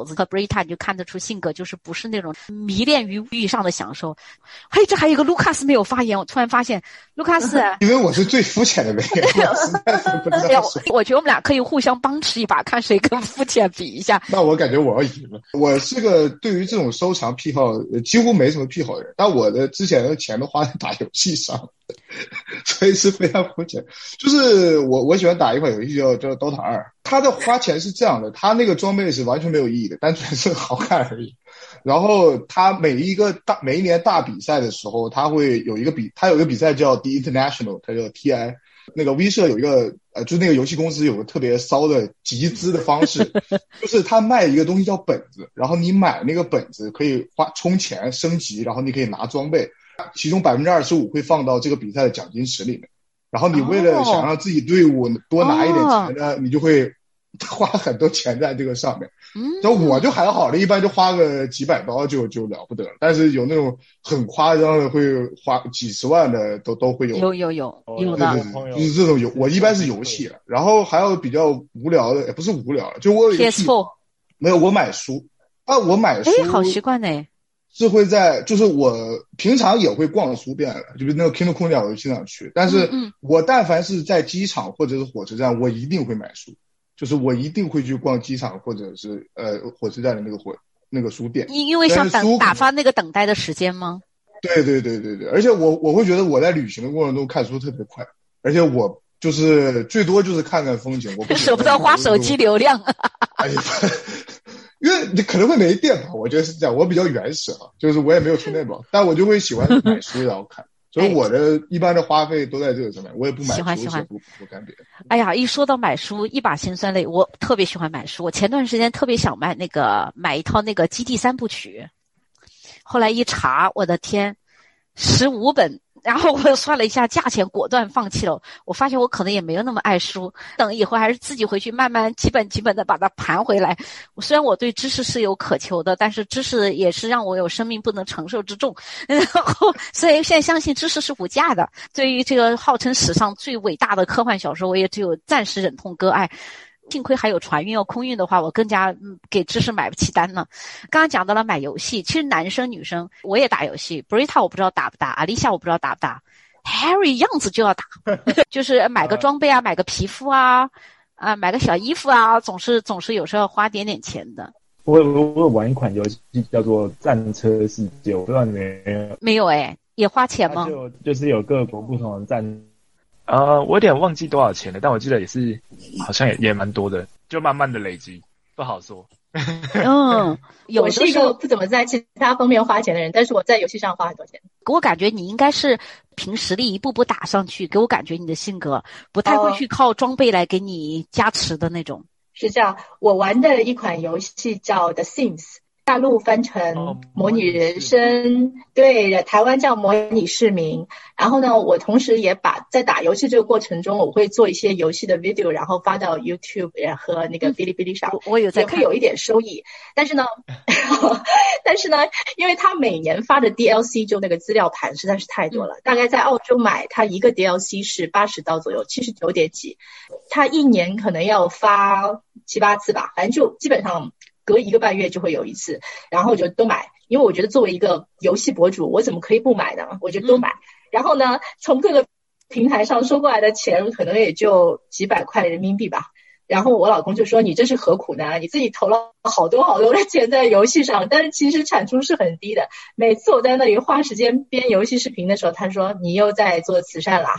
狗子和 Brita 你就看得出性格就是不是那种迷恋于物欲上的享受。嘿，这还有一个卢卡斯没有发言，我突然发现卢卡斯，因为我是最肤浅的那个，我实在是不知道。我觉得我们俩可以互相帮持一把，看谁更肤浅，比一下。那我感觉我要赢了。我是个对于这种收藏癖好几乎没什么癖好的人，但我的之前的钱都花在打游戏上，所以是非常肤浅。就是我我喜欢打一款游戏叫叫 DOTA 二，它的花钱是这样的，它那个装备是完全没有意义的，单纯是好看而已。然后它每一个大每一年大比赛的时候，它会有一个比，它有一个比赛叫 The International，它叫 TI。那个 V 社有一个呃，就那个游戏公司有个特别骚的集资的方式，就是他卖一个东西叫本子，然后你买那个本子可以花充钱升级，然后你可以拿装备，其中百分之二十五会放到这个比赛的奖金池里面。然后你为了想让自己队伍多拿一点钱呢，你就会花很多钱在这个上面。嗯就我就还好了，一般就花个几百刀就就了不得了。但是有那种很夸张的，会花几十万的，都都会有。有有有有的，就是这种游，我一般是游戏。然后还有比较无聊的，也不是无聊，就我有一个没有我买书啊，我买书。哎，好习惯呢。是会在，就是我平常也会逛书店的，就是那个 Kindle 空间我就经常去。但是我但凡是在机场或者是火车站，我一定会买书。就是我一定会去逛机场或者是呃火车站的那个火那个书店，因因为想等打发那个等待的时间吗？对对对对对，而且我我会觉得我在旅行的过程中看书特别快，而且我就是最多就是看看风景，我 舍不得花手机流量。哎呀，因为你可能会没电吧？我觉得是这样，我比较原始啊，就是我也没有充电宝，但我就会喜欢买书然后看。所以我的一般的花费都在这个上面，我也不买书，喜欢喜欢不不干别的。哎呀，一说到买书，一把辛酸泪。我特别喜欢买书，我前段时间特别想买那个买一套那个《基地三部曲》，后来一查，我的天，十五本。然后我算了一下价钱，果断放弃了。我发现我可能也没有那么爱书，等以后还是自己回去慢慢几本几本的把它盘回来。虽然我对知识是有渴求的，但是知识也是让我有生命不能承受之重。然后，所以现在相信知识是无价的。对于这个号称史上最伟大的科幻小说，我也只有暂时忍痛割爱。幸亏还有船运，要空运的话，我更加给知识买不起单呢。刚刚讲到了买游戏，其实男生女生我也打游戏。Brita 我不知道打不打，阿丽夏我不知道打不打，Harry 样子就要打，就是买个装备啊，买个皮肤啊，啊，买个小衣服啊，总是总是有时候要花点点钱的。我我我玩一款游戏叫做《战车世界》，我不知道你没没有哎，也花钱吗？就就是有各国不同的战。呃，我有点忘记多少钱了，但我记得也是，好像也也蛮多的，就慢慢的累积，不好说。嗯，我是一个不怎么在其他方面花钱的人，但是我在游戏上花很多钱。给我感觉你应该是凭实力一步步打上去，给我感觉你的性格不太会去靠装备来给你加持的那种。是这样，我玩的一款游戏叫 The Sims。大陆翻成模拟人生，对，台湾叫模拟市民。然后呢，我同时也把在打游戏这个过程中，我会做一些游戏的 video，然后发到 YouTube 和那个哔哩哔哩上。我有在看，会有一点收益。但是呢，但是呢，因为他每年发的 DLC 就那个资料盘实在是太多了，大概在澳洲买它一个 DLC 是八十刀左右，七十九点几。他一年可能要发七八次吧，反正就基本上。隔一个半月就会有一次，然后我就都买，因为我觉得作为一个游戏博主，我怎么可以不买呢？我就都买。然后呢，从各个平台上收过来的钱可能也就几百块人民币吧。然后我老公就说：“你这是何苦呢？你自己投了好多好多的钱在游戏上，但是其实产出是很低的。每次我在那里花时间编游戏视频的时候，他说你又在做慈善啦，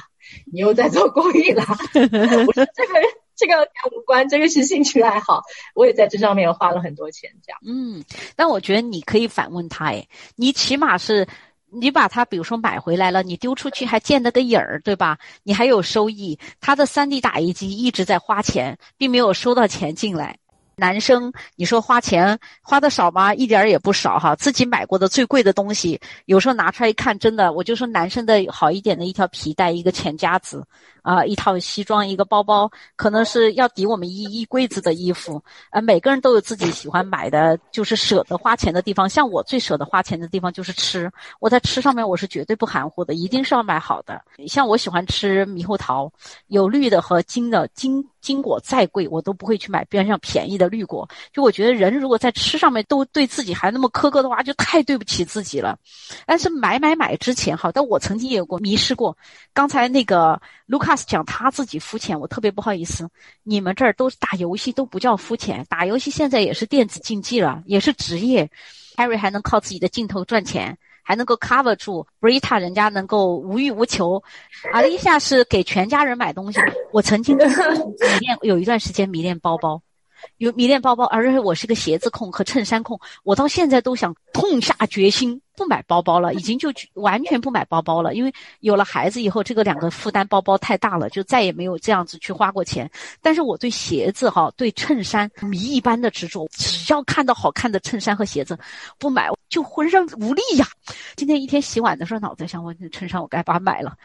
你又在做公益啦。我说这个。”这个无关，这个是兴趣爱好，我也在这上面花了很多钱，这样。嗯，但我觉得你可以反问他，哎，你起码是，你把它比如说买回来了，你丢出去还见了个影儿，对吧？你还有收益，他的三 D 打印机一直在花钱，并没有收到钱进来。男生，你说花钱花的少吗？一点儿也不少哈。自己买过的最贵的东西，有时候拿出来一看，真的，我就说男生的好一点的一条皮带，一个钱夹子。啊、一套西装，一个包包，可能是要抵我们一一柜子的衣服。呃，每个人都有自己喜欢买的，就是舍得花钱的地方。像我最舍得花钱的地方就是吃，我在吃上面我是绝对不含糊的，一定是要买好的。像我喜欢吃猕猴桃，有绿的和金的，金金果再贵我都不会去买边上便宜的绿果。就我觉得人如果在吃上面都对自己还那么苛刻的话，就太对不起自己了。但是买买买之前哈，但我曾经也有过迷失过。刚才那个卢卡斯讲他自己肤浅，我特别不好意思。你们这儿都是打游戏都不叫肤浅，打游戏现在也是电子竞技了，也是职业。Harry 还能靠自己的镜头赚钱，还能够 cover 住 Brita 人家能够无欲无求。阿丽夏是给全家人买东西。我曾经迷恋有一段时间迷恋包包。有迷恋包包，而且我是个鞋子控和衬衫控，我到现在都想痛下决心不买包包了，已经就完全不买包包了，因为有了孩子以后，这个两个负担包包太大了，就再也没有这样子去花过钱。但是我对鞋子哈，对衬衫迷一般的执着，只要看到好看的衬衫和鞋子，不买就浑身无力呀。今天一天洗碗的时候，脑子想，我衬衫我该把它买了。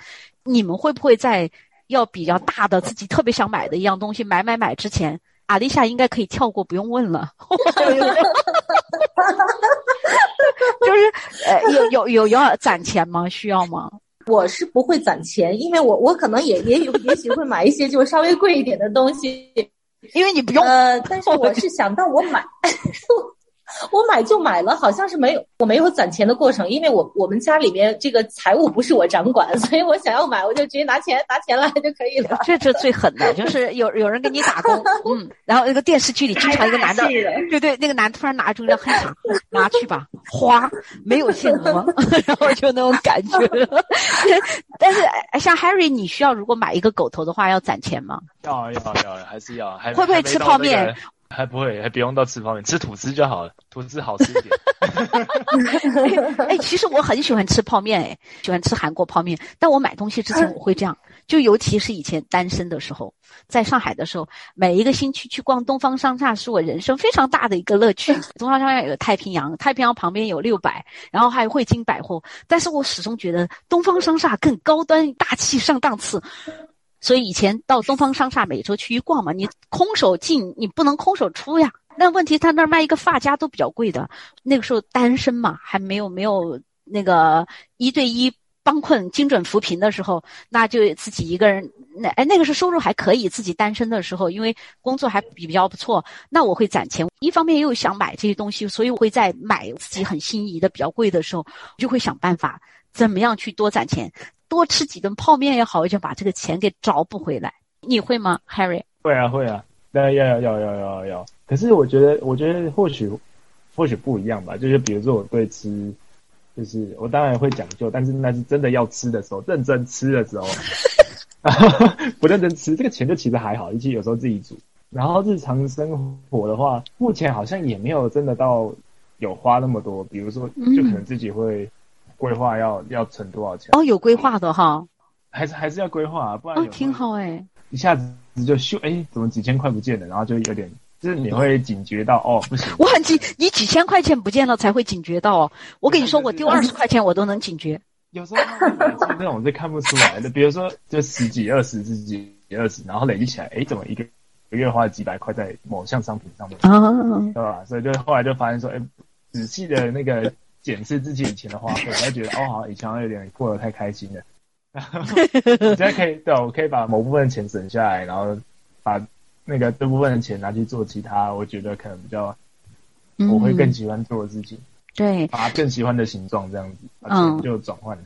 你们会不会在要比较大的自己特别想买的一样东西买买买之前？阿丽莎应该可以跳过，不用问了。就是呃，有有有要攒钱吗？需要吗？我是不会攒钱，因为我我可能也也有也许会买一些就稍微贵一点的东西，因为你不用。呃，但是我是想到我买。我买就买了，好像是没有，我没有攒钱的过程，因为我我们家里面这个财务不是我掌管，所以我想要买，我就直接拿钱拿钱来就可以了。这这最狠的就是有有人给你打工，嗯，然后那个电视剧里经常一个男的，对对，那个男突然拿出一张黑卡，拿去吧，花没有限额，然后就那种感觉。但是像 Harry，你需要如果买一个狗头的话，要攒钱吗？要要要，还是要，还会不会吃泡面？还不会，还不用到吃泡面，吃吐司就好了。吐司好吃一点。哎，其实我很喜欢吃泡面，哎，喜欢吃韩国泡面。但我买东西之前我会这样，就尤其是以前单身的时候，在上海的时候，每一个星期去逛东方商厦是我人生非常大的一个乐趣。东方商厦有太平洋，太平洋旁边有六百，然后还有汇金百货。但是我始终觉得东方商厦更高端、大气、上档次。所以以前到东方商厦每周去一逛嘛，你空手进，你不能空手出呀。那问题他那儿卖一个发夹都比较贵的，那个时候单身嘛，还没有没有那个一对一帮困精准扶贫的时候，那就自己一个人。那哎，那个时候收入还可以，自己单身的时候，因为工作还比较不错，那我会攒钱。一方面又想买这些东西，所以我会在买自己很心仪的比较贵的时候，就会想办法怎么样去多攒钱。多吃几顿泡面也好，就把这个钱给找补回来。你会吗，Harry？会啊，会啊，那要要要要要要。可是我觉得，我觉得或许或许不一样吧。就是比如说，我对吃，就是我当然会讲究，但是那是真的要吃的时候，认真吃的时候，不认真吃，这个钱就其实还好，尤其有时候自己煮。然后日常生活的话，目前好像也没有真的到有花那么多。比如说，就可能自己会。规划要要存多少钱？哦，有规划的哈，还是还是要规划啊，不然哦挺好哎，一下子就咻哎，怎么几千块不见了？然后就有点，就是你会警觉到哦，不行。我很警，你几千块钱不见了才会警觉到哦。我跟你说，我丢二十块钱我都能警觉。有时候那种是看不出来的，比如说就十几、二十、十几、二十，然后累积起来，哎，怎么一个一个月花了几百块在某项商品上面？啊，对吧？所以就后来就发现说，哎，仔细的那个。检视自己以前的花费，我会觉得哦，好像，以前有点过得太开心了。现在可以，对，我可以把某部分钱省下来，然后把那个这部分的钱拿去做其他，我觉得可能比较，我会更喜欢做的事情。对，把更喜欢的形状这样子，嗯，就转换。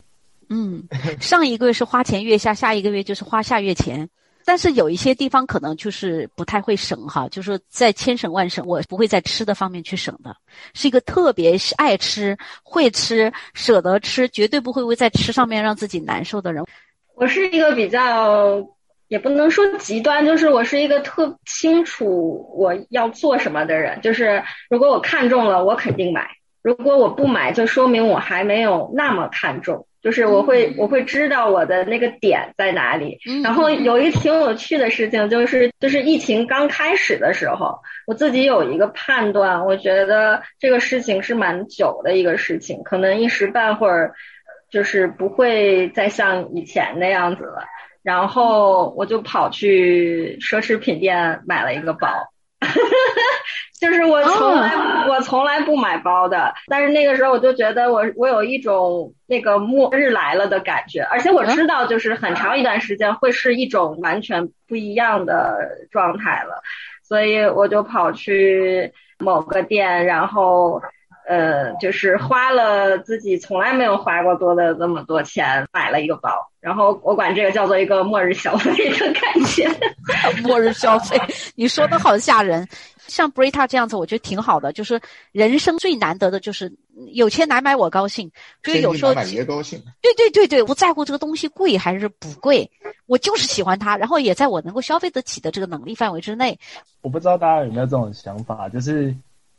嗯，上一个月是花前月下，下一个月就是花下月前。但是有一些地方可能就是不太会省哈，就是在千省万省，我不会在吃的方面去省的，是一个特别爱吃、会吃、舍得吃，绝对不会为在吃上面让自己难受的人。我是一个比较，也不能说极端，就是我是一个特清楚我要做什么的人，就是如果我看中了，我肯定买；如果我不买，就说明我还没有那么看重。就是我会我会知道我的那个点在哪里，然后有一挺有趣的事情，就是就是疫情刚开始的时候，我自己有一个判断，我觉得这个事情是蛮久的一个事情，可能一时半会儿就是不会再像以前那样子了。然后我就跑去奢侈品店买了一个包。就是我从来我从来不买包的，但是那个时候我就觉得我我有一种那个末日来了的感觉，而且我知道就是很长一段时间会是一种完全不一样的状态了，所以我就跑去某个店，然后呃就是花了自己从来没有花过多的那么多钱买了一个包，然后我管这个叫做一个末日消费的感觉。末日消费，你说的好吓人。像 Brita 这样子，我觉得挺好的。就是人生最难得的就是有钱难买我高兴，所以有时候买爷高兴。对对对对，不在乎这个东西贵还是不贵，我就是喜欢它，然后也在我能够消费得起的这个能力范围之内。我不知道大家有没有这种想法，就是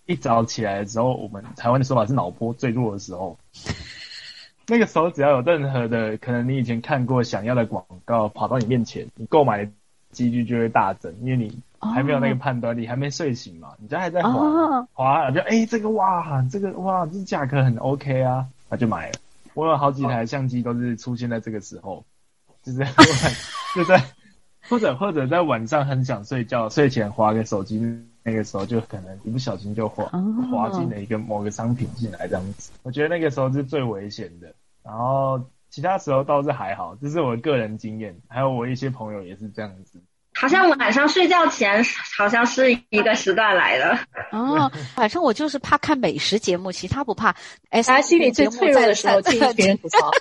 一早起来的时候，我们台湾的说法是脑波最弱的时候，那个时候只要有任何的可能，你以前看过想要的广告跑到你面前，你购买的几率就会大增，因为你。还没有那个判断力，还没睡醒嘛？你家还在滑滑，就哎，这个哇，这个哇，这价格很 OK 啊，他就买了。我有好几台相机都是出现在这个时候，就是 就在或者或者在晚上很想睡觉，睡前划个手机，那个时候就可能一不小心就滑滑进了一个某个商品进来这样子。我觉得那个时候是最危险的，然后其他时候倒是还好，这是我个人经验，还有我一些朋友也是这样子。好像晚上睡觉前好像是一个时段来的哦，反正我就是怕看美食节目，其他不怕。哎，他心里最脆弱的时候听别人吐槽，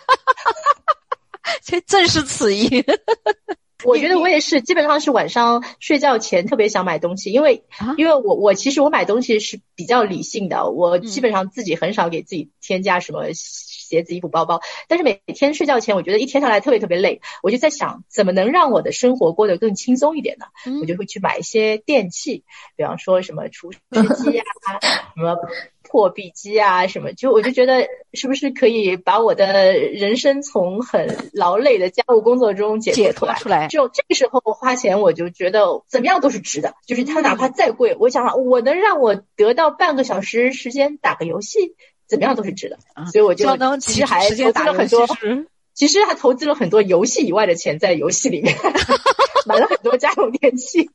这正是此意。我觉得我也是，基本上是晚上睡觉前特别想买东西，因为因为我我其实我买东西是比较理性的，我基本上自己很少给自己添加什么。鞋子、衣服、包包，但是每天睡觉前，我觉得一天下来特别特别累，我就在想，怎么能让我的生活过得更轻松一点呢？我就会去买一些电器，比方说什么除湿机啊，什么破壁机啊，什么，就我就觉得是不是可以把我的人生从很劳累的家务工作中解脱出来？就这个时候花钱，我就觉得怎么样都是值的。就是它哪怕再贵，我想我能让我得到半个小时时间打个游戏。怎么样都是值的，所以我就其实还投资了很多，其实还投资了很多游戏以外的钱在游戏里面，买了很多家用电器。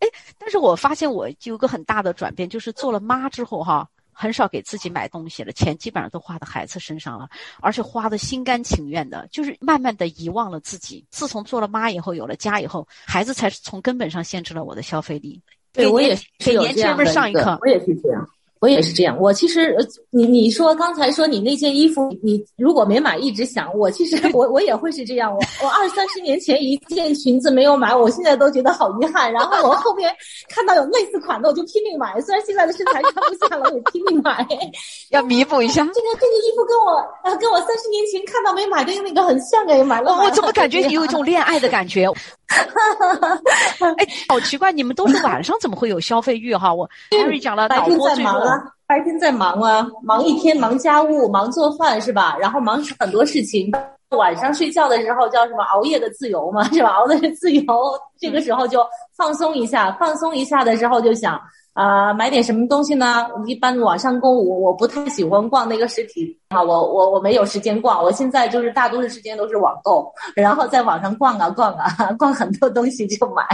哎，但是我发现我有个很大的转变，就是做了妈之后哈，很少给自己买东西了，钱基本上都花在孩子身上了，而且花的心甘情愿的，就是慢慢的遗忘了自己。自从做了妈以后，有了家以后，孩子才是从根本上限制了我的消费力。对我也是给年轻人上一课，我也是这样。我也是这样，我其实，你你说刚才说你那件衣服，你如果没买，一直想我，其实 我我也会是这样。我我二三十年前一件裙子没有买，我现在都觉得好遗憾。然后我后面看到有类似款的，我就拼命买。虽然现在的身材穿不下了，我也拼命买，要弥补一下。这个这个衣服跟我呃跟我三十年前看到没买的那个很像哎，买了。我怎么感觉你有一种恋爱的感觉？哎，好奇怪，你们都是晚上怎么会有消费欲哈？我艾瑞讲了，白天在忙啊，白天在忙啊，忙一天，忙家务，忙做饭是吧？然后忙很多事情，晚上睡觉的时候叫什么？熬夜的自由嘛，是吧？熬的是自由，这个时候就放松一下，放松一下的时候就想。啊，买点什么东西呢？一般网上购物，我不太喜欢逛那个实体啊，我我我没有时间逛，我现在就是大多数时间都是网购，然后在网上逛啊逛啊，逛很多东西就买，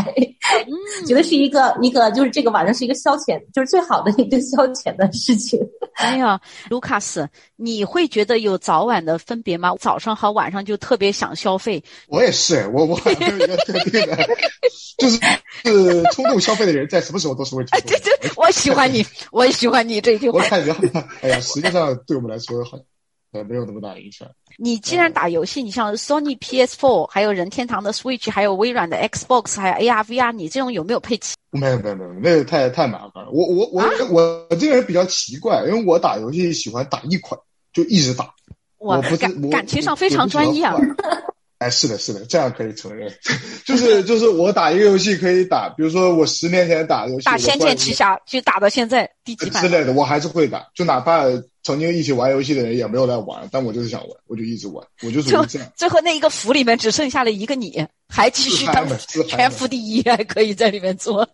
觉得是一个一个就是这个晚上是一个消遣，就是最好的一个消遣的事情。哎呀，卢卡斯，你会觉得有早晚的分别吗？早上和晚上就特别想消费。我也是，我我没有一个特定的，就是是冲动消费的人，在什么时候都是会冲动。我喜欢你，我喜欢你这句话。我感觉，哎呀，实际上对我们来说，好呃没有那么大影响。你既然打游戏，你像 Sony PS4，还有任天堂的 Switch，还有微软的 Xbox，还有 AR VR，你这种有没有配齐？没有没有没有，那个太太麻烦了。我我我我我这个人比较奇怪，因为我打游戏喜欢打一款就一直打。我不感感情上非常专一啊。哎，是的，是的，这样可以承认，就是就是我打一个游戏可以打，比如说我十年前打游戏，打《仙剑奇侠》就打到现在第几版之类的，我还是会打，就哪怕曾经一起玩游戏的人也没有来玩，但我就是想玩，我就一直玩，我就属于这样。最后那一个服里面只剩下了一个你，还继续当全服第一，还可以在里面做。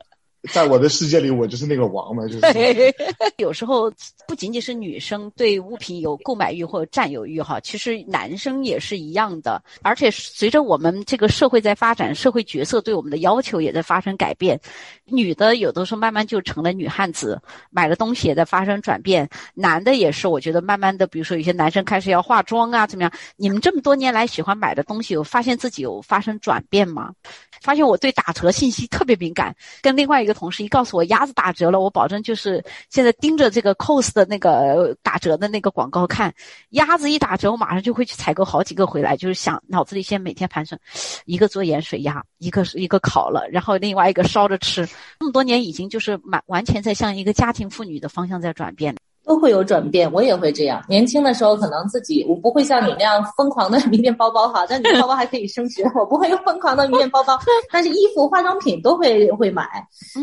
在我的世界里，我就是那个王嘛，就是。有时候不仅仅是女生对物品有购买欲或者占有欲哈，其实男生也是一样的。而且随着我们这个社会在发展，社会角色对我们的要求也在发生改变。女的有的时候慢慢就成了女汉子，买的东西也在发生转变。男的也是，我觉得慢慢的，比如说有些男生开始要化妆啊，怎么样？你们这么多年来喜欢买的东西，有发现自己有发生转变吗？发现我对打折信息特别敏感，跟另外一个同事一告诉我鸭子打折了，我保证就是现在盯着这个 cos 的那个打折的那个广告看，鸭子一打折，我马上就会去采购好几个回来，就是想脑子里先每天盘算，一个做盐水鸭，一个是一个烤了，然后另外一个烧着吃。这么多年已经就是满完全在向一个家庭妇女的方向在转变。都会有转变，我也会这样。年轻的时候可能自己我不会像你那样疯狂的 迷恋包包哈，但你的包包还可以升值，我不会疯狂的迷恋包包，但是衣服、化妆品都会会买。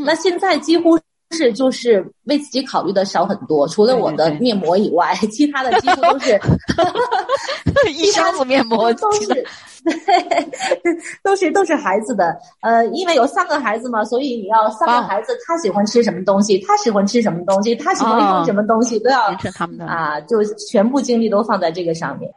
那现在几乎是就是为自己考虑的少很多，除了我的面膜以外，其他的几乎都是 一箱子面膜都是。都是都是孩子的，呃，因为有三个孩子嘛，所以你要三个孩子，他喜欢吃什么东西，他喜欢吃什么东西，他喜欢用什么东西，都要啊，就全部精力都放在这个上面。